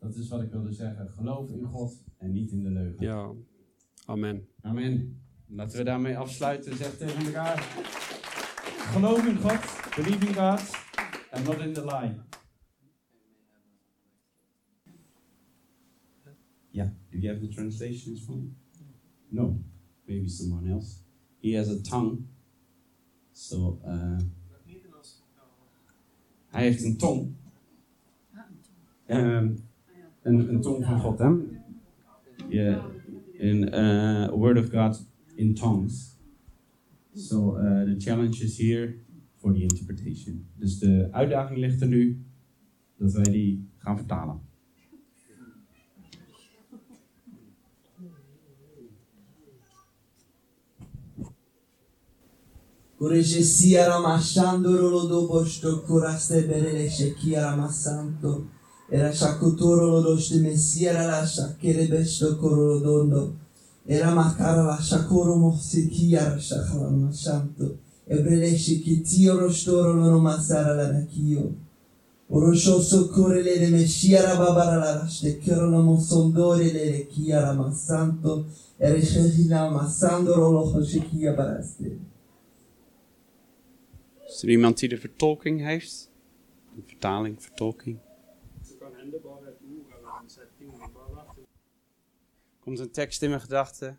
Dat is wat ik wilde zeggen. Geloof in God en niet in de leugen. Yeah. Amen. Amen. Laten we daarmee afsluiten. Zeg tegen elkaar: Geloof in God, believe in God, and not in the lie. Yeah, do you have the translations for me? No, maybe someone else. He has a tongue. So, uh, hij heeft een tong. Ehm, een, een tong van God, hè? Yeah, in uh, Word of God in tongues. So uh, the challenge is here for the interpretation. Dus de uitdaging ligt er nu dat wij die gaan vertalen. Corregge siara masciando rolo posto curaste berele shekira massanto. Era shakutoro lo doste messiera la shakere besto corolo dondo. Era makara la shakoro mossikia shakara massanto. Ebrele shekitio rostoro lo masara la rakio. Orosho soccorre le de messiera babara la shtekero lo monsondore le rekiara massanto. Era shehila massandoro lo shekira baraste. Is er iemand die de vertolking heeft? Een vertaling, vertolking. Komt een tekst in mijn gedachten.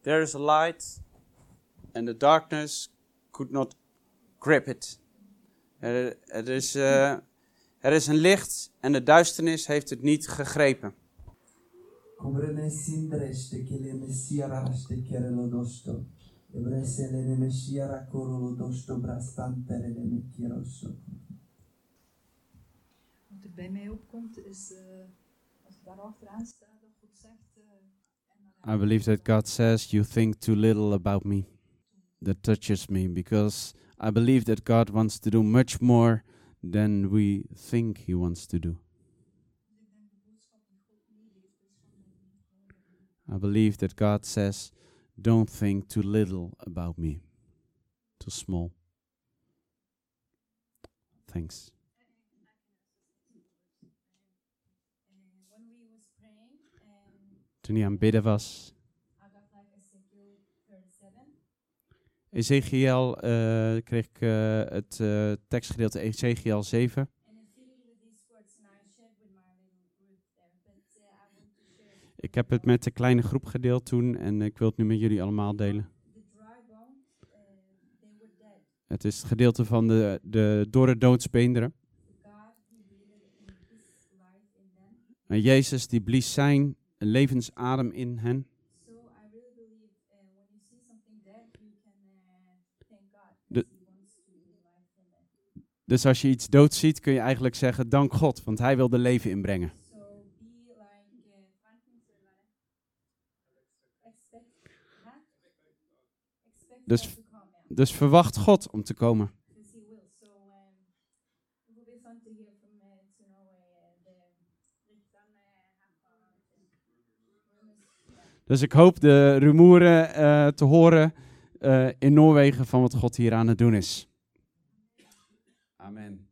There is a light and the darkness could not grip it. Er, is, eh, er is een licht en de duisternis heeft het niet gegrepen. Sindreste kere lo dosto. Ebrese le ne messiara coro lo dosto brastantere le. Wat er bij mij opkomt is, eh, als ik daar achteraan sta, dat God zegt, eh, en dan I believe that God says, You think too little about me. That touches me because I believe that God wants to do much more than we think He wants to do. I believe that God says, Don't think too little about me, too small. Thanks. Toen hij aan het bidden was, Ezekiel 37. Ezekiel, eh, kreeg ik eh, het eh, tekstgedeelte Ezekiel 7. And I feel with these words, and I shared with my little group there, but uh, I want to share Ik heb het met de kleine groep gedeeld toen en ik wil het nu met jullie allemaal delen. Het is het gedeelte van de, de in them. En Jezus die blies zijn levensadem in hen. De-. Dus als je iets dood ziet, kun je eigenlijk zeggen, dank God, want hij wil er leven inbrengen. So be like uh, Franklin said, like, expect, huh? expect Dus, dus verwacht God om te komen. Dus ik hoop de rumoeren eh, te horen eh, in Noorwegen van wat God hier aan het doen is. Amen.